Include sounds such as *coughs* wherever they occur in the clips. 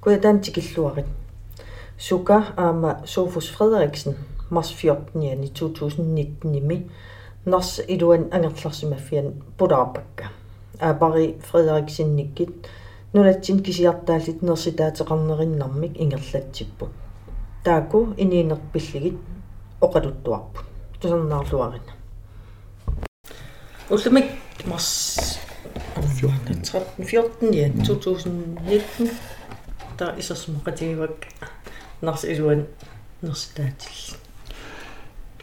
kuatan tikilluarit suka aama Sofus Frederiksen mars 14 jani 2019 nimi. Nars iluan angerlarsimaffian pulaarpakka aapari Frederiksen nikkit nunatsin kisiartaallit nersitaateqarnerinnarmik ingerlatsipput taaku iniinerpilligit oqaluttuarput tusarnaarluarina ullumik mars? 14 14 ja 2019 der исерсумақатигивак нарс илуан нерситаатил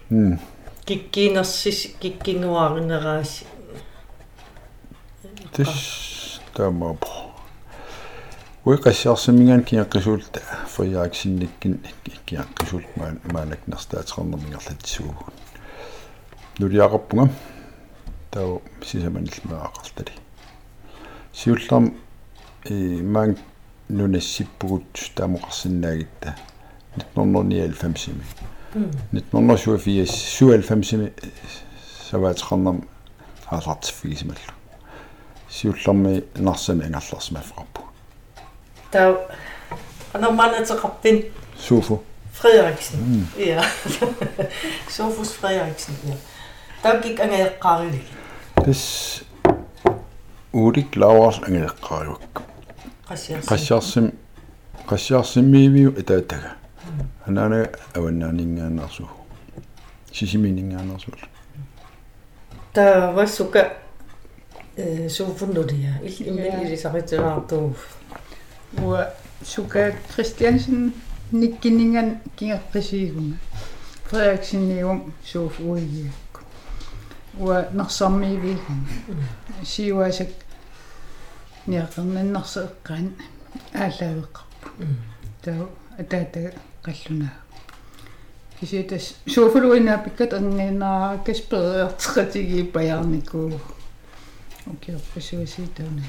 м киккинерсис киккингуааринерааси тис тамап уиқассиарсимигаан киаққисуулта фриааксинниккин киаққисуулт маан маанак нерстаатеқарнермингерлатсуугун нулиақарпунга таа сисаманиллмаақартали сиуллам и маан нунассиппугут таамоқарсинаагитта 1995 1987 97 саваатеқарнам аалартиффигисималлу сиулларми нарсами ангерларсимаффарпу таа анаманатеқарпин суфу. Frederiksen ja Sofus Frederiksen ja тагик ангаеққарили тас уулик лауарс ангеэққаруак qassiarsim qassiarsimmiiviu itaataga anaana avannaaninngaanarsu sisiminingaanarsul ta vassuka suufunnulia illimmilisaritilaartuu уа сука кристиансен никкининган кингерписигунга фреаксинниум сууф уигиакку уа нарсармиивигунга сиуасак ниақарнаннарсеэккаан ааллавеқарпу таа атаата қаллунаа киситас сууфулуинаа пиккат ангинаа каспериартеқатиги паярникуу окей пасуаситауна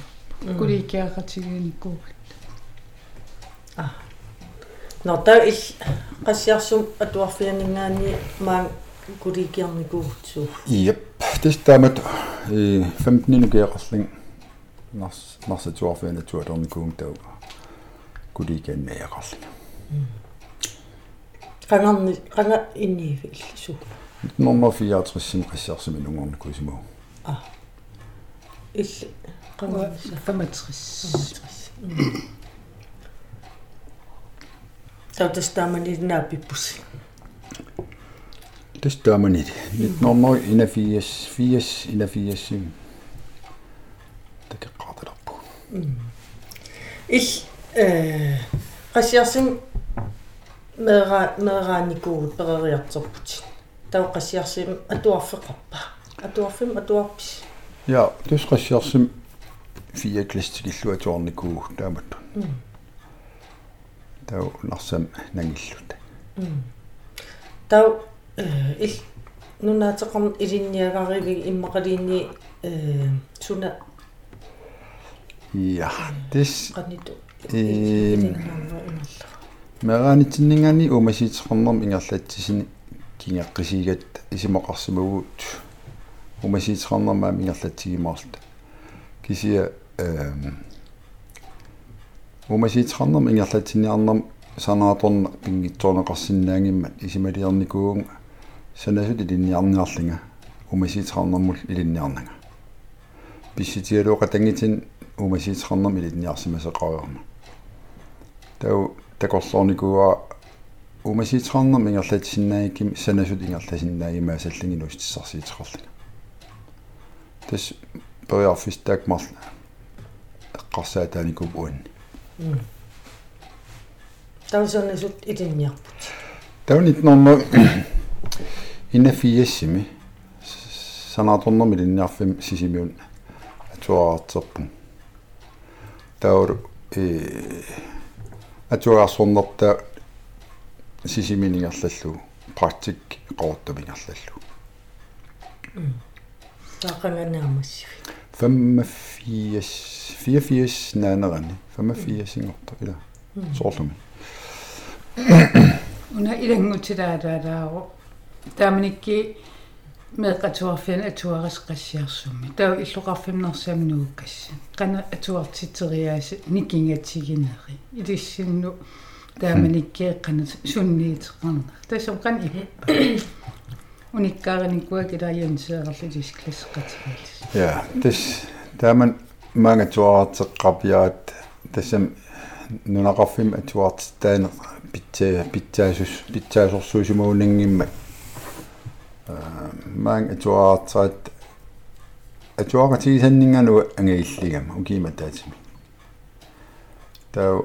куликиақатигиниккуукат а нота ил qassiarsum atuarfianingaani maan kulikiarnikuutsuu иеп тестамат э 15 нукеқарлин нарс нарсатуарфиана туалерникуум тау куликааннааяқарлина qangarni qanga inniivi illisu норма 64 qassiarsimi нунгорникуусимау а илли qanga 65 таутастааманилнаа пиппуси тестаманит норма ина 4 ил э qassiarsim мера мерааникуут перериартерпут тау qassiarsim атуарфеқарпа атуарфим атуарпис я тус qassiarsim фия кластикиллуа туарникуу таамат. Тау нарсам нангиллута тау ил нунаатеқарн илинниагаривиг иммақалиинни э тис qannitu э мераанитсиннингани умасиитеқарнерм ингерлатсисини кингаққисигат исимоқарсимагуут умасиитеқарнермаа ингерлатсигимаарлта кисия э умасиитеқарнерм ингерлатсинниарнерм санааторна пингитсоонеқарсинаангиммат исималиерникууг санасут илинниарниарлинга. Умасиитеқарнермул илинниарнага писситиалуоқа тангитин умасиитеқарнерм илинниарсимасеқариорна тау такорлорникуа умасиитеқарнерм ингерлатсинаагикким санасут ингерласиннаагимаа саллингилу истиссарсиитеқарлинга тас периарфистаак марла эққарсаатааникуп уанни таусернасут илинниарпут таунит норма инафиассими санааторнерми линниарфим сисимиун атуаартерпун таур э атуаарсорнерта сисиминингерллу практик qoottamiнгерллу таақанганаамассиви 85 84 наанерани 85 сингорта ила соорлуми уна илангутилаалаалааро тааманикки меэқатуарфиан атуарисқассиарсумми таа иллоқарфимнерсаамнууккасса қана атуартитериааси никингатсигинери илиссинну тааманиккеэққана сунниитеқарнер тасом қан иппа *coughs* униккаарникуа килаянсеэрлитис классеқатигалис ja тас тааман маангатуаратеққарпиаат тассам нунақарфим атуартитаане питсаа питсаасус питсаасорсуусумаунангиммак маан атуаартаат атуақатигисаннингану ангаиллигама укима таатими таа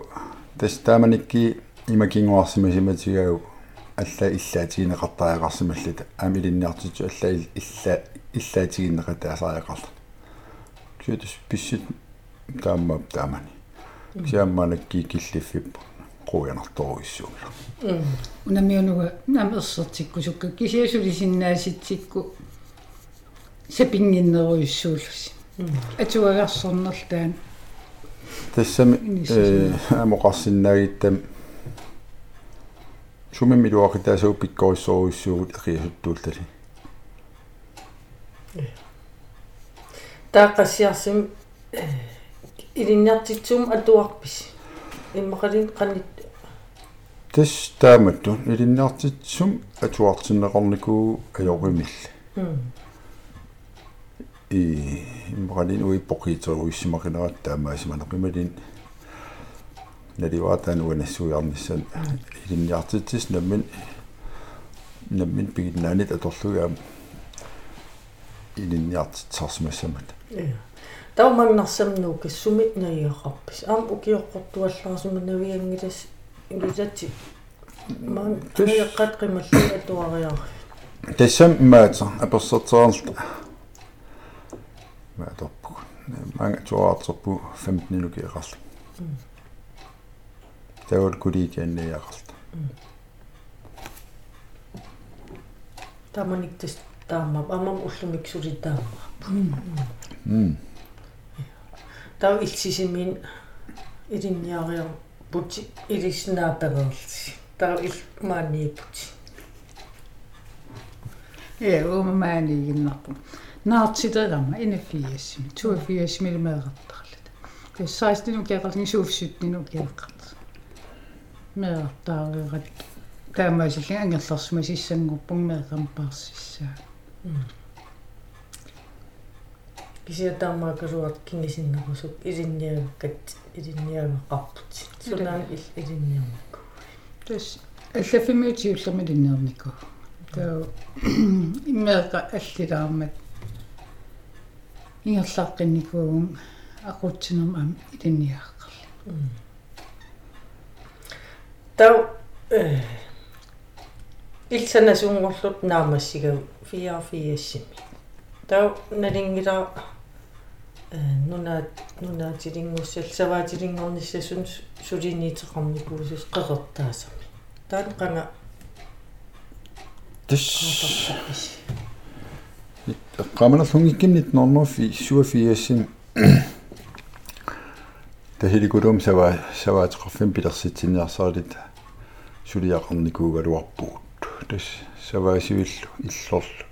тас тааманикки имакингуарсима симатигау алла иллаатигинеқартаақарсималлата амилинниартиту алла илла иллаатигинеқатаасаақарла кютус писсит тааммап таамани киамманакки киллиффип quujanartoruissuumila унамиунуга намерсертиккусукка кисиасулисиннааситсикку сапингиннеруйссууллуси атуагарсорнерлаан тассами э амоқарсиннаагиттам. Сумиммилуақитаасуу пиккориссоруйссуугут эқиасуттуултали таақассиарсим илинниартитсуум атуарпис. Иммақалин қанит тас тааматту илинниартитсум атуартиннеқарникуу ажоримилла и иммақалин уиппоқиитеруиссимақинерат таамаасиманеқималин. Наливаатаан уанассуиарнisсан илинниартитсис наммин наммин пигиннаанит аторлугаам илинниартитсарсимассамат таумагнарсамнуу киссумит наиақарпис аам укиоққортуаллаарсума ингисати маан таиаққат қималли атуариар тассам маата аперсертернерт маатоппу манга туаартерпу 15 минут иақарла тавал кулиикианниақарта таманиктас таама амам уллумик сулитаама м тав илсисимин илинниариар пути илиснааперерси тав ил маанниипути е уумаанигиннарпу наартитерама инафиассими туафиассими меэқартарлата кэ 16 укеқарлни сууфсуттину укеққарт меэртаарерат таамаасилли ангерлэрсума сиссангорпун меэқампаарсиссаа кисиатаамаакалуат кингисиннерусук илинниагаккат илинниагақарпут сунаан ил илинниармакку тас аллафимиутиуллерми линнернику таа *coughs* иммеэқа аллилаармат ингерлааққинникуун aqutsinum am iliniaqqarli тав э илсанасуунгорлут наамассигав фиафиассими тав налингила э нуна нуна тилингуссал саваатилингорниссасун сулиниитеқарникуусус қеқертаасами таан қанга тис qamanasungikkimnit nornerfi suafiassim tahilikulum sava savaatiqarfim pilersitsiniarsaalit suliaqarnikuugaluarpuut tas savaasivillu illorlu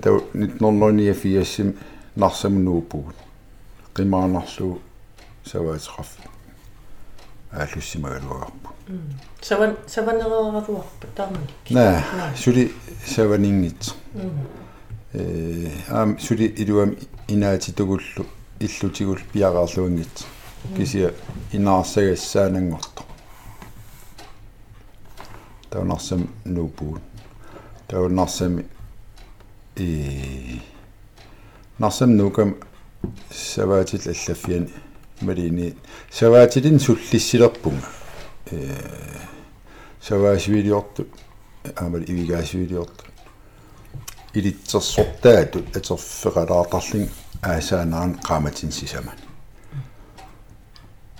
piffistaak ingerlaneran ingerlannikuullu kiatau nitnornerniafiassim narsamunuupuut qimaanarlu savaatiqarfi ааллуссимагалуарпу саван саванерераруарпа таамани наа сули саванингит э аам сули илуам инаатитугуллу иллутигул пиараарлуангит кисия инаарсагассаанангорто таунарсам нуупуут таунарсами э нарсам нукам саваатил аллаффиани малини саваатилин суллиссилерпунга э саваасивилиорту аамал ивигаасивилиорту илитсерсортаатут атерфеқалаартарлин аасаанаан qaamatin сисаман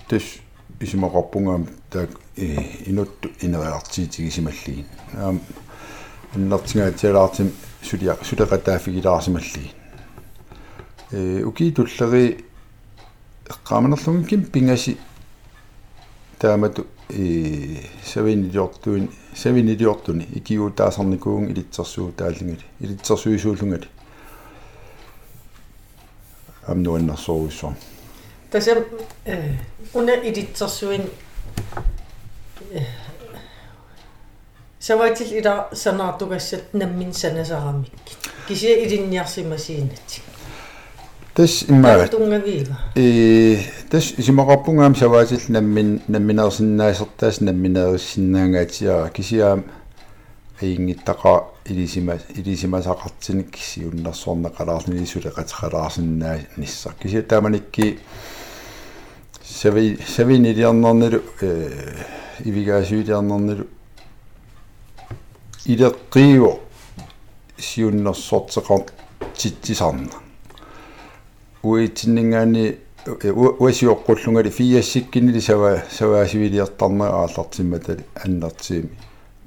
тэс исимақарпунгаам таак э инутту инериартиитигисималлиин аам иннартингаатиалаартим сулиа сулеқатаафигилаарсималлиин э укиитуллери эққааманерлугикким пингаси таамату и савинилиортуин савинилиортуни икиутаасарникуун илитсерсуу тааллингали илитсерсуисуулунгали амнуаннарсоруссоо тасам э уна илитсерсуин саватил ила санаартугассат наммин санасарамикки кися илинниарсимасиинати тас иммаават тунгавиива э тас исимақарпунгаам саваатил наммин намминерсиннаасертаас намминериссиннаангаатиара кисиаам аингиттаqa илисима илисимасақартиник кисиуннарсуорнеқалаарнили сулеқатеқалаарсиннаа ниссар кися тааманикки сави савинилиарнернилу э ивигаасуилиарнернилу илеққиу сиуннерсортеқар титсисарна уитсиннгаани уасиоққуллунгали фиассиккинили сава саваасивилиартарнера ааллартимматали аннартиими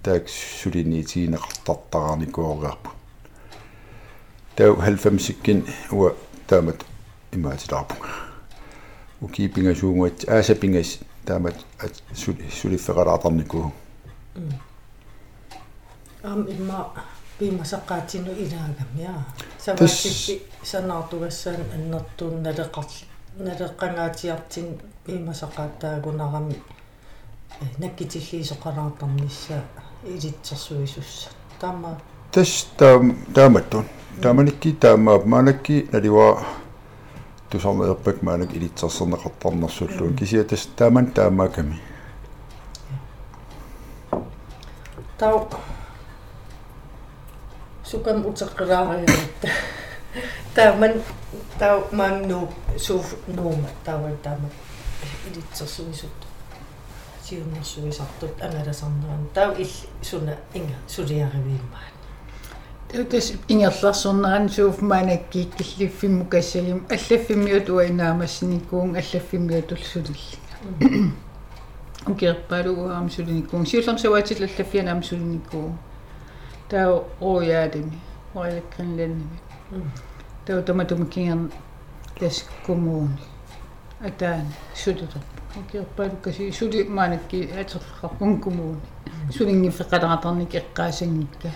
таак сулиниитигинеқартартарааникуориарпу тау 90-сиккин уа таамат имаатилаарпунга укипингасуунгуат аасапингас таамат сулиффеқалаартарникуу ам имма пимасаққаатину илаагамиа саваатиппи санаартугассаан аннертуун налеқарли налеққангаатиартин пимасаққааттаагунарами наккитиллиисоқалаартарнisса илитсерсуисусса таама тас таам тааматтун. Тааманикки таамаа маанакки налива тусарнеерпак маанак илитсерсернеқартарнерсуллуун кисиа тас тааман таамааками. Тау сукам утеққилаариаритта тааман тау мангну суф нуума тава таама илитсерсуисут сиуннэрсуисартут ангаласарнеран тау ил суна инга сулиаривииммаа Тэс ингерларсорнеран сууф маанакки киллиффимму кассагим аллаффиммиут уинаамассиникуун аллаффиммиут улсулилли укерпалуаам сулиникуун сиуллерсаваатил аллаффианаам сулиникуу таа ояадими оялаккринланними таа таматумкингер лас коммууни атаан сулитер укерпалукаси сули маанакки атерфақарпун коммууни сулингиффеқаларатарник эққаасангикка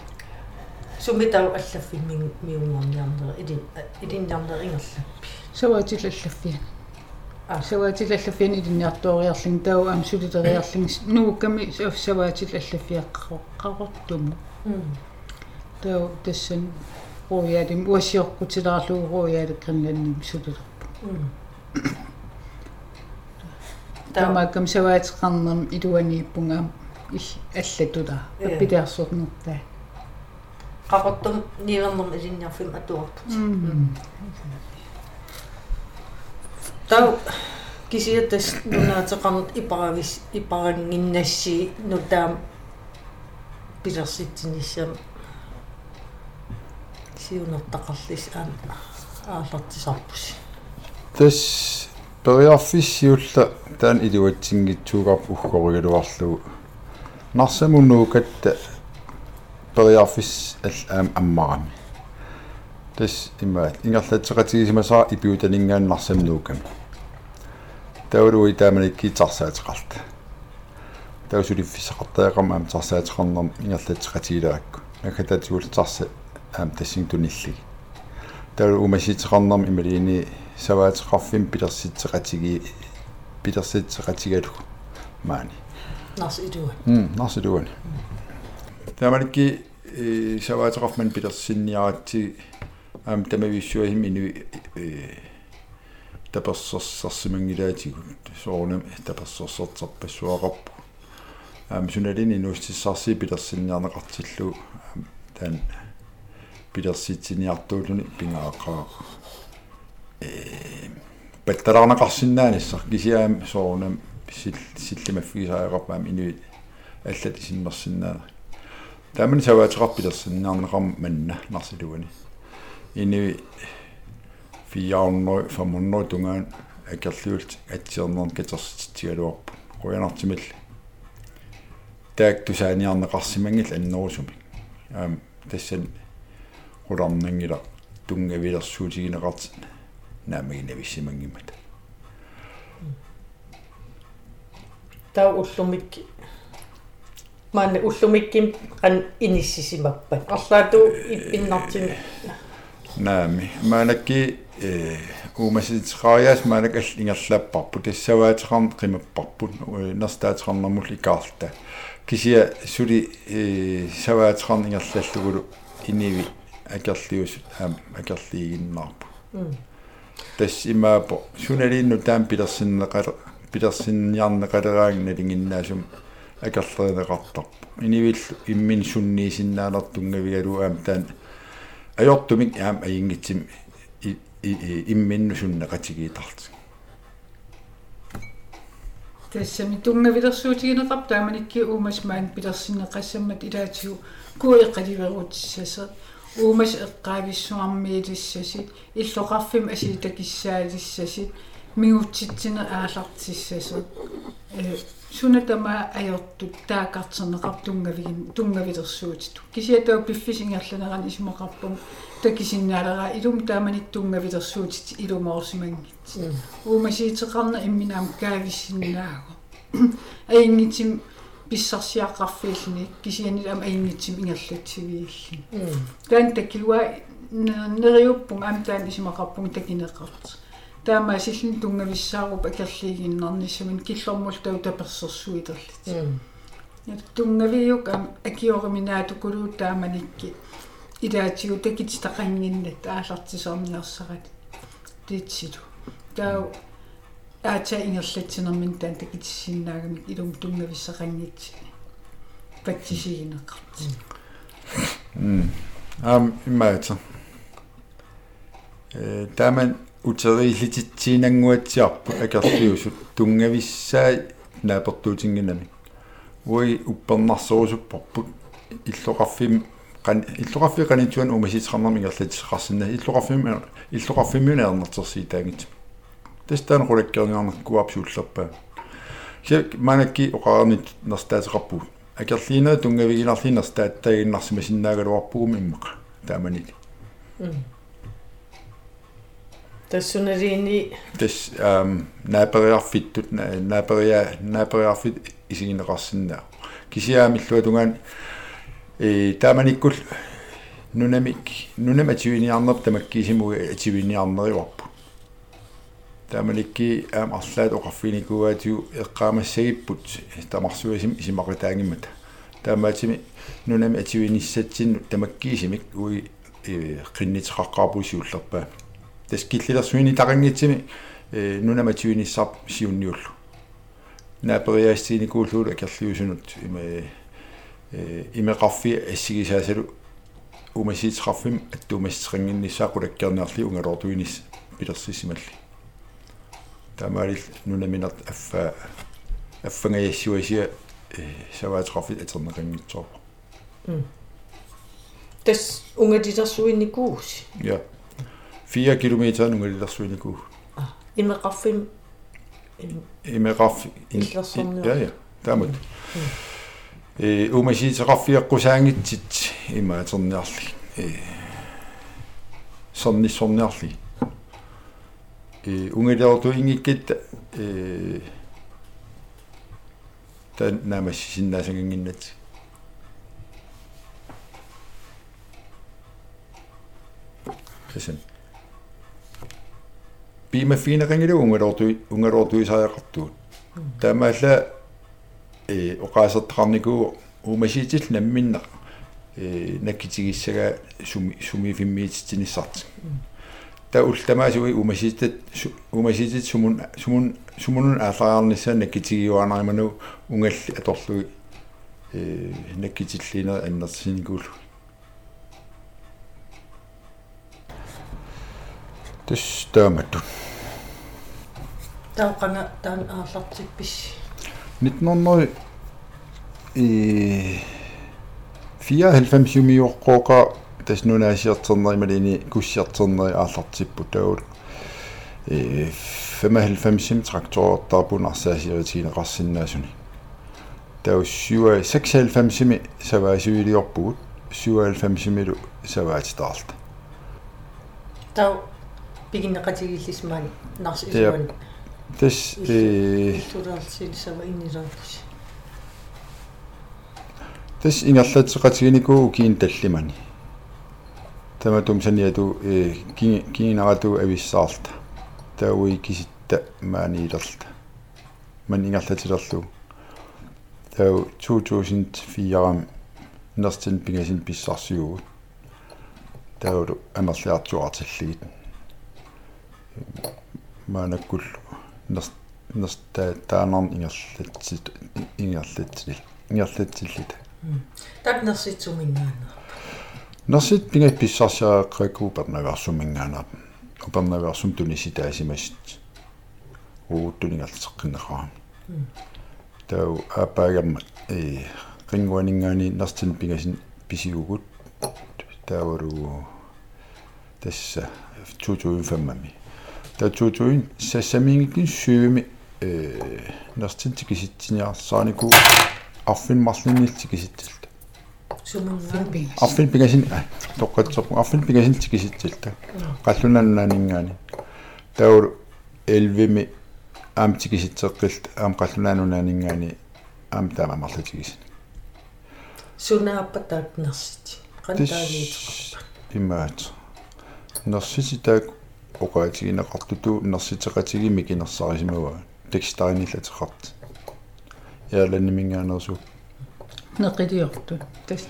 сумитау аллаффимми миунгорниарнер илин илиннарнерингерлаппи саваатил аллаффиана саваатил аллаффиани илинниартуориарлин тау аам сулитериарлин нуукками саваатил аллаффиаққақортуму тау тассан рояалим уассиоркутилаарлуу рояалаккринланним сулилерпу таамааккам саваатеқарнерм илуанииппунгаам ил аллатула аппилиарсорнертаа qaqortum niivernerm ilinniarfim atuarput tau kisiatas nunaatеqarnut iparavis iparanginnassi nutaam pilersitsinissam siunertaqarlis aan ааллартисарпус тас периарфиссиулла таан илуатсингитсуугарп уггоригалуарлугу нарсамуннуукатта периарфис аллаам аммарами тас имаат ингерлатсеқатигисимасаа ипиутанингааннарсамнууками таулуи тааманикки тарсаатеқарта таусулиффисақартаақарма аам тарсаатеқарнерм ингерлатсеқатигилаакку накататигул тарса аам тассин туниллиги таулу умаситеқарнерм ималиини саваатеқарфим пилерситсеқатиги пилерситсеқатигалу маани. Нарс илуа м нарс илуани тааманикки саваатеқарфман пилерсинниаратти аам тамависсуахим инуи таперсерсарсимангилаатигу соорнам таперсерсертарпассуақарпу аам суналини нуустиссарси пилерсинниарнеқартиллу таан пилерситсиниартуулуни пингаақаа э патталаарнеқарсиннааниссар кисиаам соорнам сил силлимаффигисааеқарпаам инуи аллати синнерсиннаана таамани саваатеқарпилерсиннаарнеқарм манна нарсилуани инуи фиаунно фамунно тунгаан акерлиулт атсиернерн катерситсигалуарпу қуянартимал таак тусааниарнеқарсимангил аннерусуми аам тассан хуларнангила тунгавилерсуутигинеқарт наамагинависсимангиммат таа уллумик маана уллумикким ан иниссисимаппат арлаату иппиннартими наами маанакки э уумаситеқариас маанак алл ингерлааппарпу тассаваатеқарн қимаппарпут нерстаатеқарнэрмул икаарта кисия сули э саваатеқарн ингерлаллугулу иниви акерлиус аам акерлиигиннаарпу тас имаапо суналиинну таам пилерсиннеқала пилерсинниарнеқалераагна лингиннаасум акерлеринеқартарпу инивиллу иммин сунниисиннаалертунгавигалу аам таан ajortumik aam aingitsim имминну суннеқатигиитарт тассами тунгавилерсуутигинеқар тааманикки уумас маан пилерсинеқассаммат илаатигу куиққаливерутиссаса уумас эққаависсуармиилиссасит иллоқарфим асиитакиссаалиссасит мигутситсине аалартиссасут э сунатама ajortut таакартернеқар тунгавигин тунгавилерсуутиту кисиатаа пиффисингерланеран исмақарпум такисиннаалера илум тааманик тунгавилерсуутит илумоорсимангит уумасиитеқарна имминаам каависсиннаагу аингитсим писсарсиаққарфииллни кисианил ам аингитсим ингерлатсивииллни таан такилуа нериуппун ам таан исмақарпун такинеқарт таама силлин тунгависсааруп акерлигиннарниссамин киллормул тау таперсерсуитерлит я тунгавиук ам акиориминаатукулуу тааманикки илаатигу такититақангиннат аалартисорниарсарат титсилу тау аача ингерлатсинермин таан такитиссиннаагамик илум тунгависсақангитси паттисигинеқарт м ам имаата э таман утерииллититсиинангуатсиарпу акерлиусут тунгависсаа наапертуутингинами уи уппернарсорусуппарпут иллоқарфим qan иллоқарфи qanituan умаситеқарнарми ингерлатисеқарсина иллоқарфими иллоқарфимиуна ернэртерсиитаагит тестаан қулаккерниарнаккуап сууллерпаа се манакки оқарнит нерстаатеқарпу акерлиинаа тунгавигиларли нерстааттаагиннарсима синнаагалуарпугум иммақа тааманит. Тассуналиини тас аам наапериарфиттут наапериа наапериарфит исигинеқарсинаа кисиаамиллуа тунгаан э тааманиккул нунамик нунама тивиниарнер тамаккисимуга тивиниарнериварпу тааманикки аам арлаат оқарфиникуаатиу эққаамассагиппут тамарсуасим исимақутаангиммата таамаатими нунами ативиниссатсинну тамаккисимик уи э қиннитеқаққарпусиуллерпаа таскиллилерсуини тақангитсими э нунама тивиниссаар сиунниуллу наапериаастиникууллуул акерлиусунут има э имеқарфи ассигисаасалу умасиитеқарфим аттуумассеқангиннissaақулаккернерли унгалортуинис пилерсисималли тамаарил нунаминерт аффа аффангаяссуасиа э саваатеқарфит атернеқангитсоорпа тас унгатилерсуинникуус я 4 km нунгалилерсуиникуу имеқарфим имеқарфи я я таамут Э умасиитеқарфиаққусаангитсит имаатерниарли э сорниссорниарли э унгалеорту ингиккит э та намас синнаасагангиннат кэсэн бима финерингилу унгалорту унгалортуисаақартуут таамаалла э оқаасертақарникуу умасиитил намминна э наккитигиссага суми суми фиммиититсиниссарт та ултамаасуи умасиитат умасиитит сумун сумун сумунун ааллаарнissaа наккитигиуанариману унгалли аторлуи э наккитиллиинер аннерсиникуулу тэс тааматту таақана таан аарлартиппис 1900 и 94 юмиорқоока тас нунаасиартернерималини куссиартернери ааллартиппу таул э 95 тракторортарпун арсаасиэритигинеқарсинаасуни тау 96 саваасуилиорпугут 97 милу саваатитаарлта тау пигиннеқатигиллисмаани нарс тас э тулаалсилсава иннилаапус тас ингерлатеқатигиникуу киин таллимани таматум саниату э киинарату ависсаалта тауи киситта маанилерта ман ингерлатилерлу тау 2004 нэрстин пингасин писсарсиугут таулу амерлиартуарталлигит маанаккул нерста таанарн ингерлатсит ингерлатсил ингерлатсиллита так нерситсумингаана нерсит пингас писсарсиааққакку пернаверсумингаанаа пернаверсум туниситаасимасит ууттунингалтеққиннераа тау апаагамма э рингуанингаани нерстин пингасин писиугут таавару тасса 2005-ми та 2000 сассамингикин сюми э нерстин тикиситсиниарсаанику арфин марлиннил тикиситсилта сумингаана арфин пигасин тоққатсоқ арфин пигасин тикиситсилта қаллунаннаанинггаани таавару элвими аам тикиситсеққилт аам қаллунаанунаанинггаани аам таама марлатигисин сунааппатаак нерсити qantaagiiteqarpa имаат нерсиситаак оқаатигинеқартуту нерситеқатигими кинерсарисимава текстариниллатеқарт яаланнимингаанерсу неқилиорту тас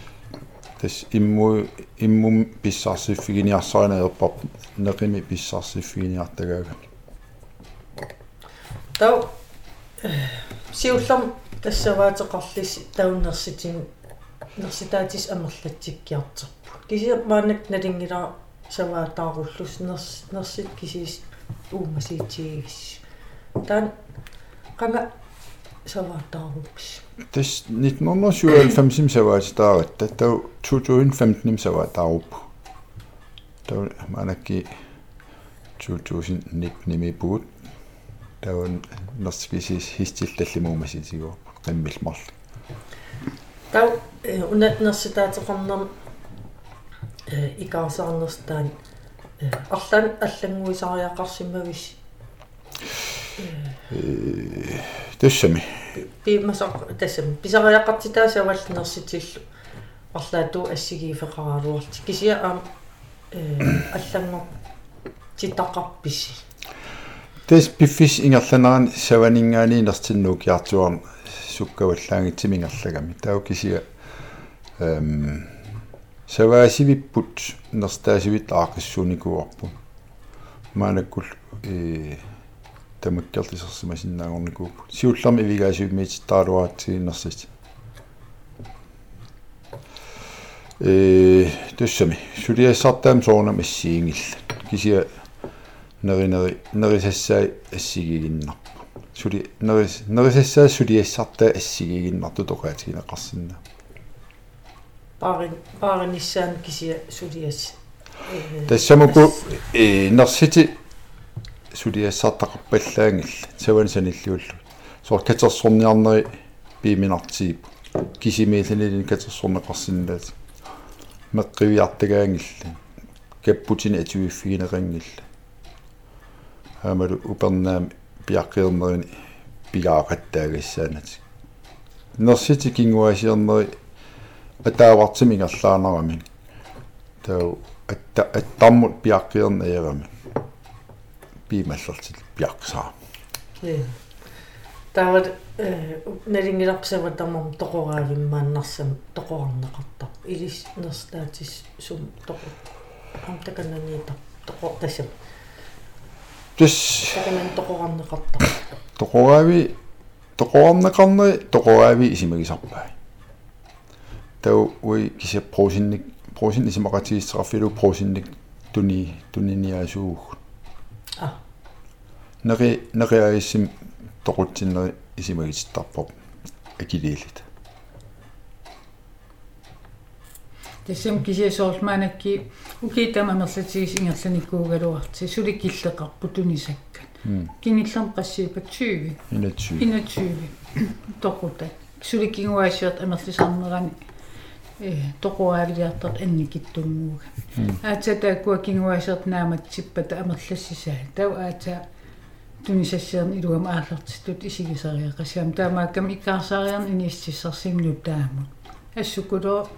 тас имму иммум писсарсиффигиниарсаанаерпар неқими писсарсиффигиниартагаага тау сиуллам тассаваатеқарлис тауннерситин нерситаатис амерлатсиккиартерпу кися маанак налингила саваатааруллус нерс нерсит кисис уумасиитигис таан qanga саваатааруппис тас 1997 саваатитааратта тау 2015 саваатааруппу тау манакки 2019 нимипуут таун нерсикисис хистиллаллимуумаситигоо qimмилмарл тау э икаасаарнерстаан арлаан аллангуисариақарсимавис тассами пимасақ тассам писариақартитаасаваллнерситиллу арлаату ассигиифеқаралуарти кисия аам э аллангор титақарписи тас пиффис ингерланеран саванингаани нертиннуукиартуар суккаваллаагитсимингерлагами тау кисия эм саваасивиппут нерстаасивит аақиссууникуарпу маанаккул э тамаккертисерсимасиннаагорникууп сиулларми ивигаасивимиит таалуаатсигиннерсит э туссами сулиассартаам соорнам ассиингилла кисия неринери нерисассаа ассигигиннарпу сули нерис нерисассаа сулиассартаа ассигигиннарту тоқаатигинеқарсинна паарин паариниссаан кисия сулиас тассамуку нерсити сулиассартақарпаллаангилла саван саниллууллу соор катерсорниарнери пииминартиип кисимииланилин катерсорнеқарсиналаат меққивиартагаангилла каппутини атуиффигинеқангилла аамалу упернаам пиаққиернерини пигаақаттаагассаанат нерсити кингуасиернери атаавартими галлаанерамин тау атта аттармут пиаққиернеерами пималлертил пиаққсаа э тавад э налингиларпсава тамам тоқораавиммааннарсам тоқорарнеқартар илис нерстаатис сум тоқо амтакананиита тоқо тасам тус таканан тоқорарнеқартар тоқораави тоқорарнеқарнери тоқораави исимагисарпаа тау уи кися просинник просин исимақатигиссеқарфилу просинник туни туниниасууг а. Нери нериаиссим тоқутсиннери исимагиситтарпоп акилиилит тассам кисиасоорлмаанакки укиитама мерлатигис ингерланиккуугалуарти суликкиллеқарпу тунисаккат кингиллам qassiipa 20 инатсу 21 *coughs* тоқута суликкингуаасиат амерлисарнерани э тоқуаалиартарт анникиттунгууга аата тааккуа кингуаасиат наамат сиппата амерлассисаа тау аата тунисассиарни илугам ааллартиттут исигисариақасиам таамааккам иккаарсаариарни инииссиссарсимнут таамут ассукулоо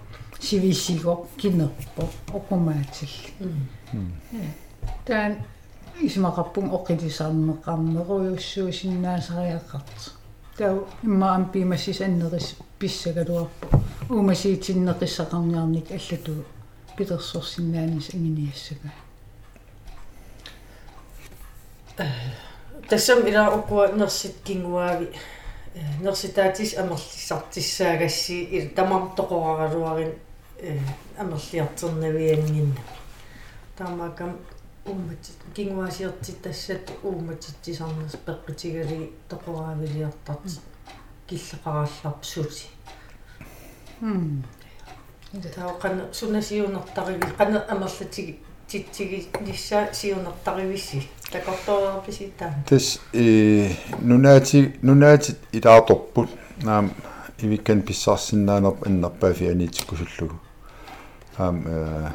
сивисиго кинерпо окумаатилли таан исмақарпун оққилисаарнеқарнеруйуссуу синнаасариаққарт тау иммаам пимассис аннерис писсагалуарпу уумасиитиннеқиссақарниарник аллату питерсорсиннаанис ингиниассага тассам ила уккуа нерсит кингуави нерситаатис амерлиссартиссааgassi ил тамам тоқораралуарин амерлиартернавиангинна таамаакам ууматит кингуасиертит тассат ууматитсисарнас пеққитигали тоқораавилиартарт киллеқаралларп сути м таа қана сунасиунертаривил қана амерлатиги титсиги нисса сиунертаривисси такорторерписиттаа тас э нунаати нунаати илааторпут наам ивиккан писсаарсиннаанерп аннерпаа фианитиккусуллугу аам э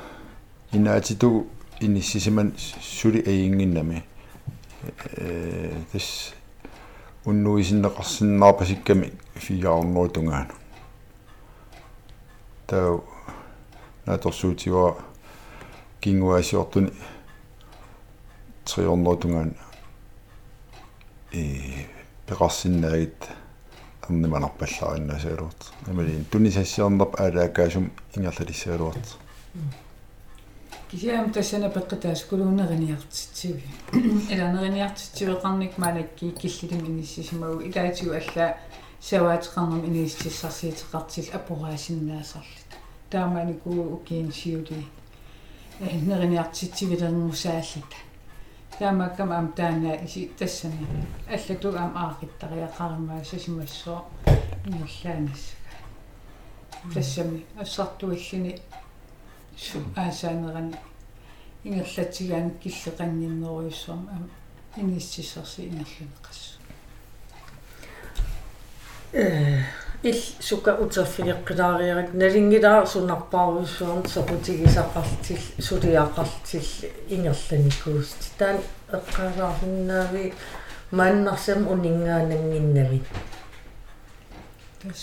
инаатиту иниссисиман сули аингиннами э тас уннуисиннеқарсиннаарпасикками фиаарнуутунгаана таа наторсуутива кингуасиортуни триорнуутунгаан э пеқарсиннаагит арниманарпаллаариннасаалуут намалин тунисассиарнерп аалаакаасум ингерлалиссаалуут кисиам тассана пеққитаас кулуунериниартитсиви иланериниартитсивеқарник малакки киллилим иниссисимагу илаатигу алла саваатеқарнам иниссиссарсиитеқартил апораасиннаасарлит тааманикуу укиин сиули нериниартитсивилернусааллита таамааккам аам таана иси тассани аллатуг аам аақиттариақаримаа сасимассоо ингерлаанассага тассами ассартуиллини су аасаанерани ингерлатигаан киллеқанниннеруйуссуам аам иниссисарси ингерланеқассу э ил сука утерфилеққилаариарак налингилаа сунарпааруссуарн сопутигисақартил сулиақартил ингерланикууст таан эққалаарнаави мааннарсам унингаанангиннами тас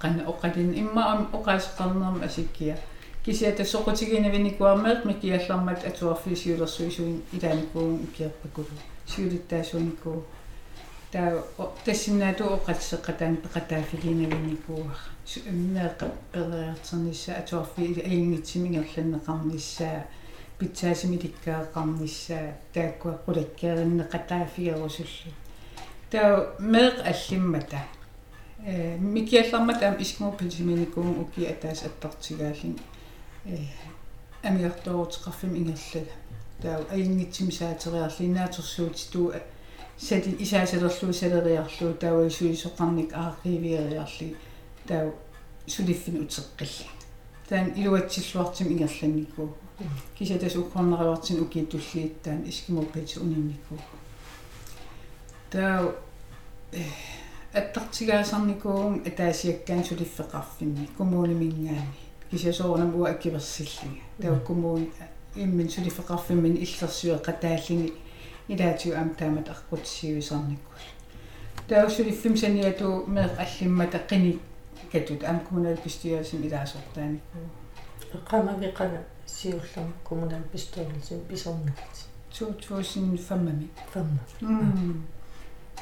qanna oqalin imma am oqaasqarnerma asikkia kisiata soqutiginaviniquarmeeq mikiallarmat atuarfiisiulersuisuin ilaanikkuun ukiarpakulu siulittaasuunikku taa tassinnaatu oqatseqqataan peqataafiliinavinnikuuar meeqa periarternissa atuarfi aingitsimigerlanneqarnissaa pitsaasimi tikkaaqarnissaa taakkua qulakkiarinneqataafigerusullu taa meeq allimmata э микиаллармат аам искмупписиминикуун уки атаас аттартигаалин э амиарторутеқарфим ингерлага таа аингитсими саатериарлинаатерсуутитуу сати исаасалерлуу салериарлуу таава суисоқарник ааривиериарли таа сулиффин утеққилли таан илуатсиллуартим ингерланникуу кисатас уккорнериуартин уки туллииттаан искмуппити унинникуу таа э аттартигаасарникуун атаасиаккаан сулиффеқарфинни коммуунимингаани кисасоорнам уа аккиверсиллига таа коммуун иммин сулиффеқарфиммин иллерсуеқатааллини илаатиу аам таамат аққутсиуисарниккул таа сулиффим саниату меэ аллиммата қини катут аам коммунал пистиасим илаасортааникку эққамавиқана сиуллам коммунал пистиасим писорнарти 2005 фамма м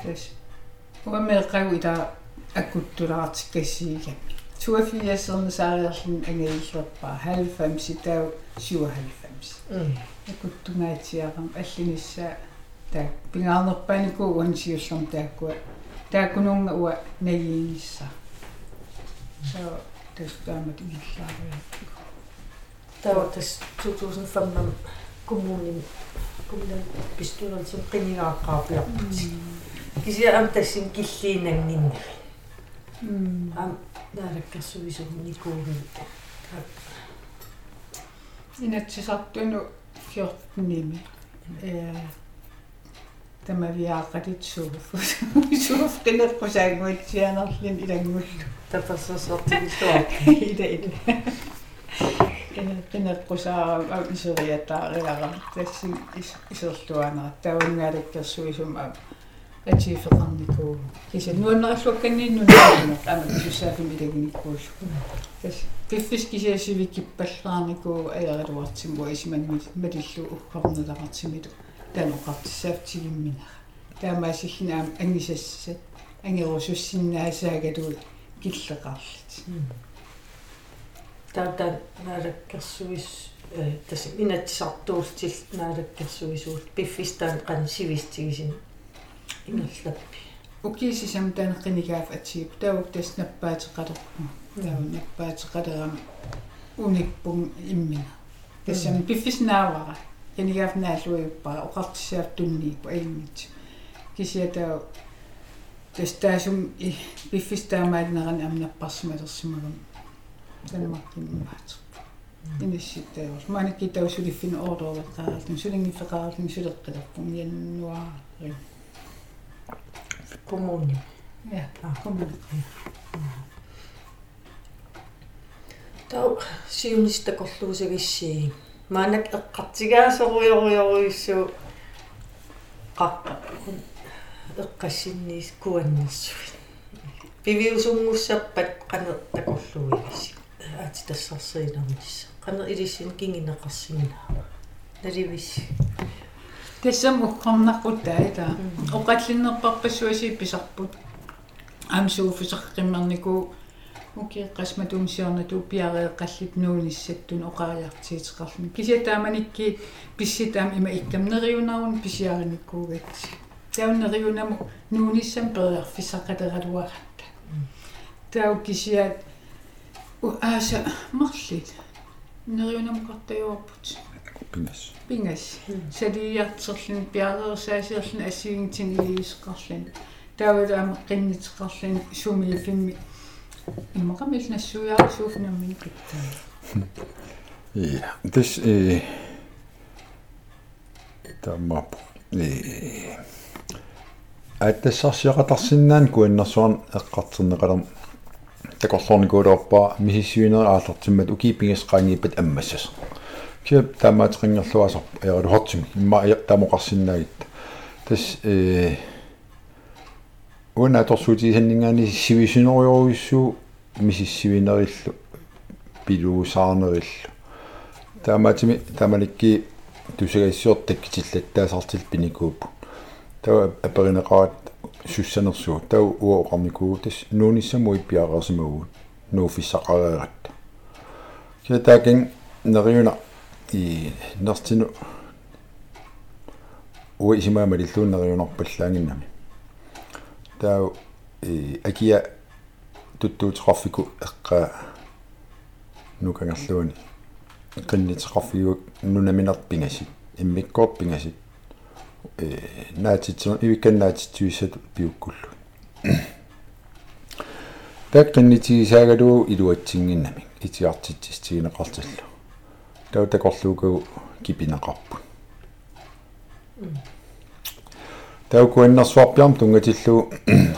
тэс уамеэққагу ита аккуттулаартиккассиигами туафиассерна саариарлун ангииллерпаа 90 таа 97 м акуттунгаатиарам аллинисса таа пингаарнерпаанику уансиуллерм тааккуа тааккунунга уа наиинисса so тэс таамат ингерлаариа таа тас 2005 коммунин коммунал пистиасим қинигааққарпиарпати кися ам тассин киллиинангинна м ам наалаккарсуисум никуугин инатсисартуну Camariata dit zorgvuldig zijn, want ze zijn al in iedereen moest. Dat was dus wat die zorg. Iedereen. Kinder kusaa isoja taariala, tässä isolla aina. Tämä on määrittä suisum et siis verandiko. Siis et nuo nais ook en niin niet nais, tämä kysy säfi mitenkin kuus. Tässä piffiski se syvikki pellaan, kun ei ole ruotsin voisi mennä, medillu ukkaan, että ratsimidun. Таноқартиссаафтигиммина таамаасиллинаам ангисассат ангерусуссиннаасаагалу киллеқарлит таата наалаккерсуис э тас минатсартуултил наалаккерсуисуут пиффистаан qan сивистигисин ингерлаппи укисисам таанеққинигаав атсиип таук тас наппаатеқалерпу тау наппаатеқалерам уникпун иммина. Тассам пиффиснаавара янигаав наалуиуппара оқартиссаав туннииппу аиммит кисиатаа тас таасум пиффистаамаалинерани амнаппарсималерсимагам танмаккинмаат инисситтаавас маникки таусулиффин ордоорлеккаарлун сулингиффеқаарлун сулеққилерпун яннуари коммуни я коммуни тау сиуниста корлуусагиссии Маанак эққартигаасоруйоруйоруиссуу қаққа эққассинниис куаннерсуит пивиусунгуссаппат қане такорлуигасси аати тассарсиинернисса қане илиссин кингинеқарсинаа наливисси тассам уккорнарпут таита оқаллиннерпарпассуаси писарпут амсууфисаққиммернику укиэққасма тумсиорнату пиареэққаллит нууниссаттун оқааяартиитеқарлни кисиатааманикки писситаам има иккамнериунарун писиариниккуугатси тауннериунаму нууниссам периарфисаққатералуаратта тау кисиат ааса марлит. Нериунаму картаёрпут пингас пингас салиартерлин пиареерсаасиерлин ассигинтинилиисеқарлин таавалаама қиннитеқарлин сумилфимми иммақамил нассуяарсууфнаммин питтаа Ja, das äh, tämä äh, että sassiaqatarsinnaan kuinnersuan eqqarterneqalam takorlornikuulorpaa misissuineri aallartimmat ukiipingisqaangiippat аммассас киа таамаатеқингерлуасар аяру хортими имма тамоқарсинаагит тас э уна торсуутисаннингаани сивисинериоруиссуу мисиссивинериллу пилуусаарнериллу таамаатими таамаликки тусагассиортаккитиллаттаасартил пиникууппу тава аперинеқаат суссанерсуу тау уоқарникуу тас нууниссамуи пиареерсимагуут нууфиссақареерат китаакин нериуна и нартину уи исимаамалиллууннериунарпаллаангиннами тау и акия туттуутеқарфику эққа нукангерлуани qinнитеқарфигук нунаминерпингасит иммиккоорпингасит э наатитсун ивикканнаатитсуиссат пиуккуллу. *coughs* Так qinнитигисаагалуу илуатсингиннами итиартитсигинеқарталлу тау такорлуугу кипинеқарпу тау куаннерсуарпиарм тунгатиллу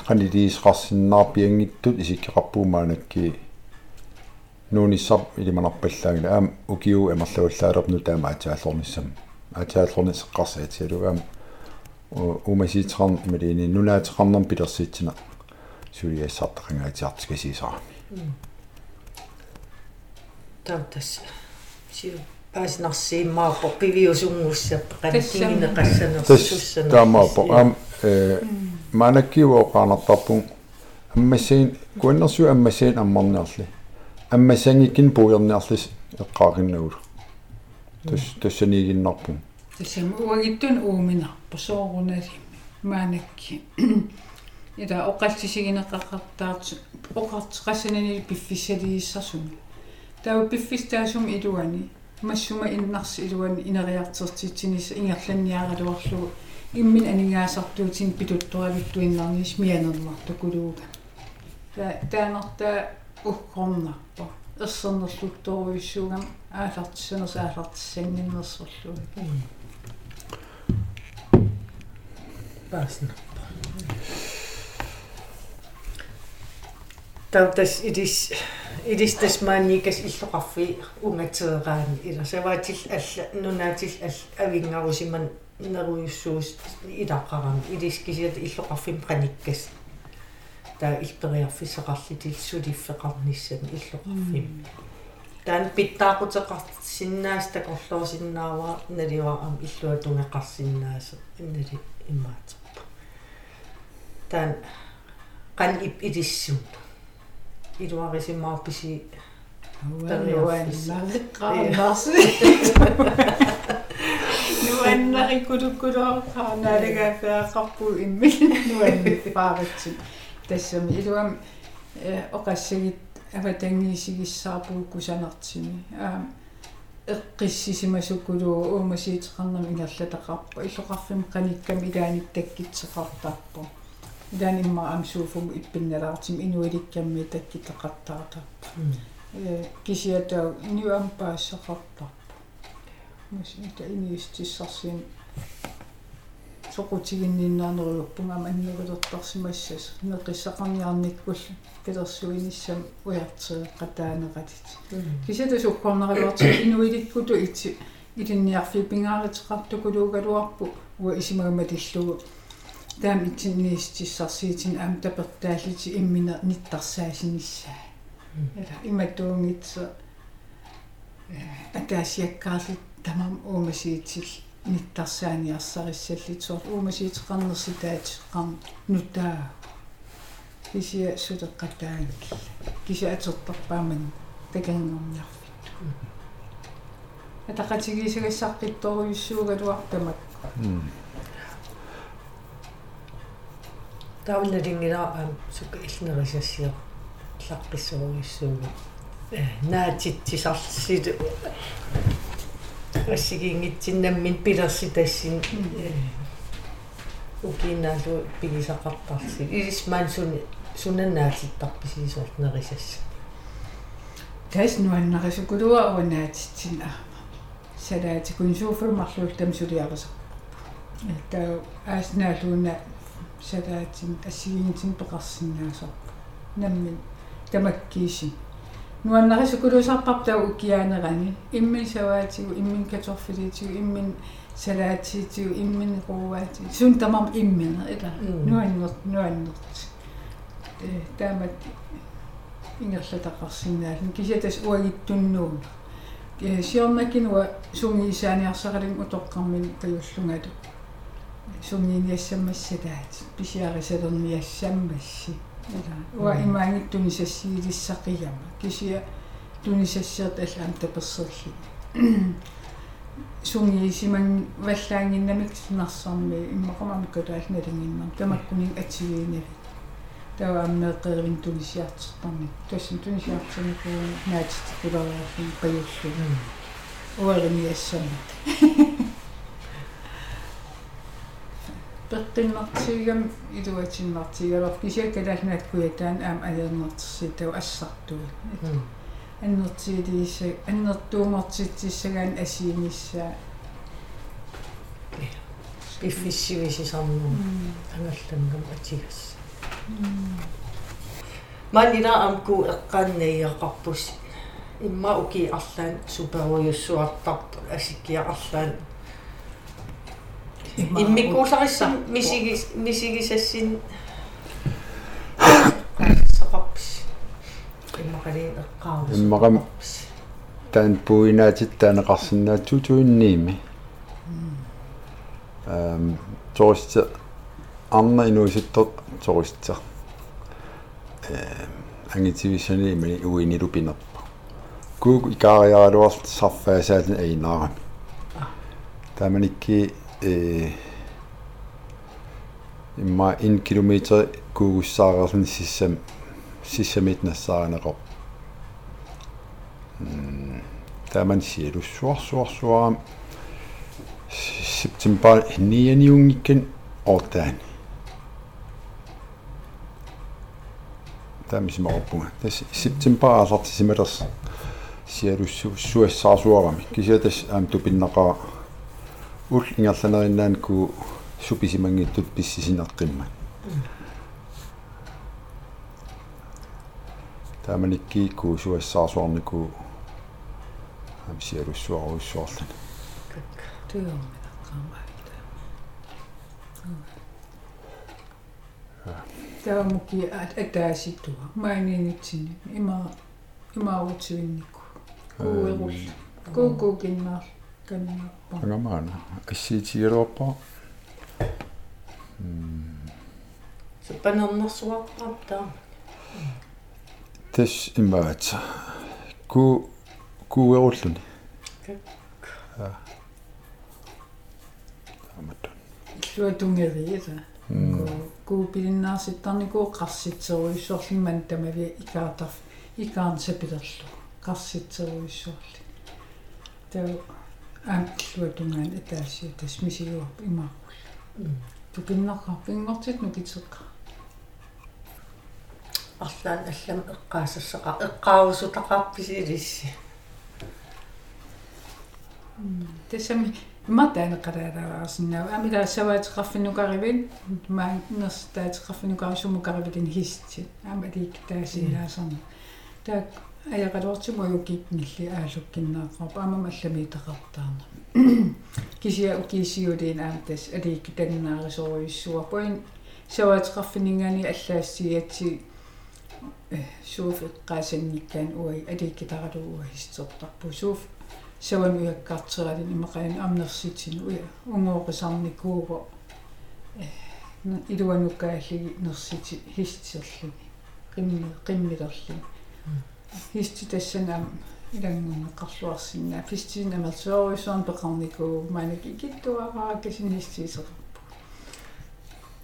qaniliisqarsinnаарпиангиттут исиккеқарпуумаанакки нуунissar илиманарпаллаагила аам укиу амерлуаллаалерпну таама атааллорниссам атааллорнисеққарсаатиалу аам умасиитеқарн ималини нунаатеқарнерм пилерсиитсина сулиассартақангаатиартикасисаа таутас сиу паасинарсииммаапо пивиусунгуссаппа канкингинеқассанерсуссанер таамаапо аам э манаккиуоқаанартарпун аммассаин куаннерсу аммассаин аммарниарли аммассангиккин пуйерниарлис эққаақиннагул тус тассанигиннарпун тассам уагиттун ууминарпу соорунасими маанакки ида оқалсисигинеқақартаарт оқартеқассанани пиффиссалииссарсуми тау пиффистаасум илуани массума иннарс илуани инериартертитсинис ингерланниаралуарлугу иммин анигаасартуутин питутторавиттуиннарнис мианерларту кулууга та таанерта уккорнарпа. Ерсернерлутторуиссуугам аалартиссанерс аалартиссангиннерсорлуги паасна таутас идис илистасмааникас иллоқарфи унгатерераани ила саваатил алла нунаатил ал авингарусиман неруйуссуус илаққарами илискисиат иллоқарфим qanikkas таа илпериарфисеқарлитил сулиффеқарниссами иллоқарфим. Таан питтаақутеқарсиннаас такорлоосиннаава налиуаам иллуатунгеқарсиннааса иннали иммаатерпа таан qan ip ilissum илуарисимаарписи нуаннарриққарнарси нуаннариккулуккулоорқарнаалагаафеақарпу имми нуанниппааритсит тассами илуам оқассагит аватангиисигиссаарпуу кусанартими аа эққиссисимасуккулуу уумасиитеқарнами ингерлатақарпа иллоқарфим qaниkkam илааник таккитсеқартарпу илаанимма амсууфум иппинналаартим инуиликкамми таккитеқартаратарпа э кисиатаа ньюампаассеқартарпа масита иниистиссарсин соқутигинниннаанеруйуппунга маннугулертарсимассас неқиссақарниарниккул пилерсуиниссам уяртеэққатаанеқатит кисиата суккорнериварти инуиликкуту ити илинниарфи пингааритеқартукулуугалуарпу уа исимагаматиллугу таам итсинниистиссарсиитин аам тапертааллити иммина ниттарсаасиниссаа эла иматтуунгитса э атаасиаккаарлит тамам уумасиитил ниттарсааниарсариссаллитсуар уумасиитеқарнерситаат қам нутаа. Кисия сутеққатаагик кися атертарпааман такангорниарфит атақатигисагассаққитторуйуссуугалуартамак таунналингилаа сука иллнерисассиа лаққиссоруйуссууга наатитсисарлсит ассигингитсиннаммин пилерси тассин укинаалу пигисақартарси илисмаан суни сунаннаатиттарписисуарт нерисасса тас нуаннарисукулуа унаатитсин аама салаати кунсууфермарлуул тамсулиарисақ таа ааснаалууна салаатин ассигингитин пеқарсинаасарпа наммин тамаккииси нуаннарисукулусарпар таа укиаанерани иммин саваатигу иммин каторфилитигу иммин салаатиитигу иммин руаати сун тамам иммина ила. Нуаннерт нуаннерт э таамат ингерлатақарсинаалин кисатас уагиттуннуун э сиорнакинуа сунгиисааниарсаралин утоққармин таюллунгалу сунгиниассаммассалаат писиарисалерниассаммасси ила уа имаангиттуни сассиилиссақигама кисия тунисассиерт аллаам таперсерли сунгиисиман валлаангиннамик сунарсарми иммақамами кутаалналингиннар тамаккунин атсигиинали тавааммеэққеривин тунисиартертарми тасин тунисиартэрнику наатит кулараахин паюллу уарниассамат *laughs* пертиннартигам илуатиннартигалор кисиаккалаалнааккуятаан аам аернэртерситау ассартуи аннертиилиисса аннертуумартитсисsagaan асииниссаа пиффиссивисисарнуу ангаллангам атигас манина амку эққааннаиақарпус имма уки арлаан суперуйуссуартарпу асиккиақарлаан иммикууларисса мисигис мисигисассин. Сапапс иммакалин эққаавус иммакам таан пуинаатиттаанеқарсинаатсу туинниими эм торист арна инуиситтор тористер э ангитивисаниими уинилу пинерпа куг икаариаралуарт сарфаасаалин аинаарами тааманикки э имма 1 км куугуссаарерсни сиссам сиссамит нассаарнеқо м таман сиэлуссуарсуарсуарам септембер нианиунгиккан ортаани тамисимарпунга тас септембер алартисималерс сиэлуссуассаарсуарами кисиатас аам тупиннақаа ул ингерланериннаанку суписимангиттут писсисинеққимма тааманиккиикку суассаарсуарнику амсиалуссуаруйссуарлун туйорминаққаамаавита таамуки атааситуа маанинитсини има имаарутсуинникку кууерул куукуукиннаар каннаппа ангамаана ассиитигилуарпа супанернэрсуарпаап таа тас имаат ку куеруллуни таамат иллуатунгериила куупилиннаарситтарникуу қарситсеруйссуарлимман тамави икаатар икаан сапилерлу қарситсеруйссуарли таа аам иллуатунгаан атаассиу тас мисигуарп имаарпул тукиннарра пингортит нукитеққа арлаан аллам эққаассассақа эққаавусутақарписилисси тасами иматаанеқалаалаарсинаа амила саваатеқарфинукаривин мааннерс таатеқарфинукарисумукаривилин хисти амалик таасилаасарна таак аяқалуартимуйуккикнилли аалуккиннааққарпа амама алламиитеқартаарна *coughs* кисиа укисиулиин аамтас алиикки тагнаарисоруйссуарпуин саваатеқарфинингаани аллаассиатси сууф эққаасанниккаан уай алиикки таралууа хистертарпу сууф саван уяккаартералин имақаан амнерситин уя унгоорисарникууво э илуануккааллиги нерсити хистерлуни qimmi qimmilerli histi tassanam илангуннеқарлуарсинаа фистин амерсуоруисуан пеқарникуу маанак икиттуараа кисин хистисерпу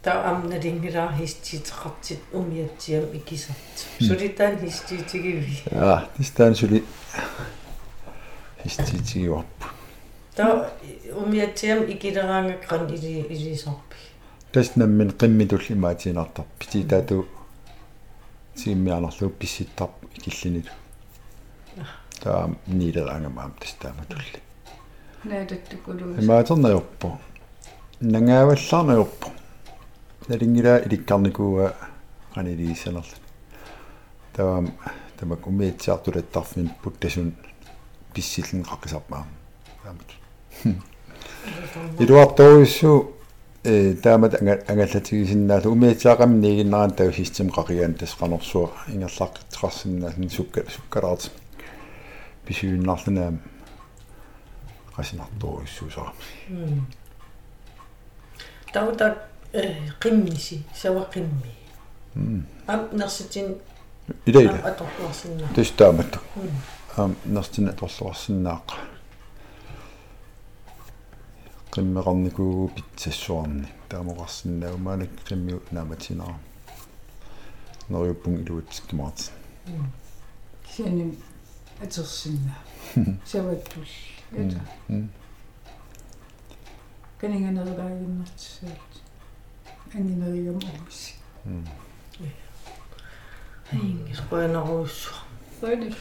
таа амналингилаа хиститеқартит умиатсиам икисарт сулитаан хиститигиви аа тистаан сули хиститигиуарпу таа умиатсиам икилераангаккан или илисарпи тас наммин qimmitulli маатинартар пититаату симмианерлуу писситтар икиллинилу таа нилераангамаам тастааматулли наататтукулуус имаатернаёрпу нангааваллаарнаёрпу налингила иликкарникууа канилиисанерла тавам тамак умиитсаартулаттарфин путтасун писсиллин қаққисарпаа таамат илуарторуссу э таамат ангаллатигисиннаалу умиитсаақам нигиннаран тау систем қақигаан тасқанерсуа ингерлаққитеқарсинаасин сукка суккалаарт писуиннарлунаам qasинарторуссуусаа таута qimmiси сава qimmi ам нерситин илаила аторлуарсинна тустаамат ам нерстина торлуарсинааqa qimmeqarnikuu pitsassуарни таамоқарсинаа умаанак qimmiu нааматинаа норюппун илуутсиккимаат кисиани атерсинна *laughs* саваттул. Ята канинганерилаагиннартсаат ангинеригам оомис ингис qoyanaruussua Toinen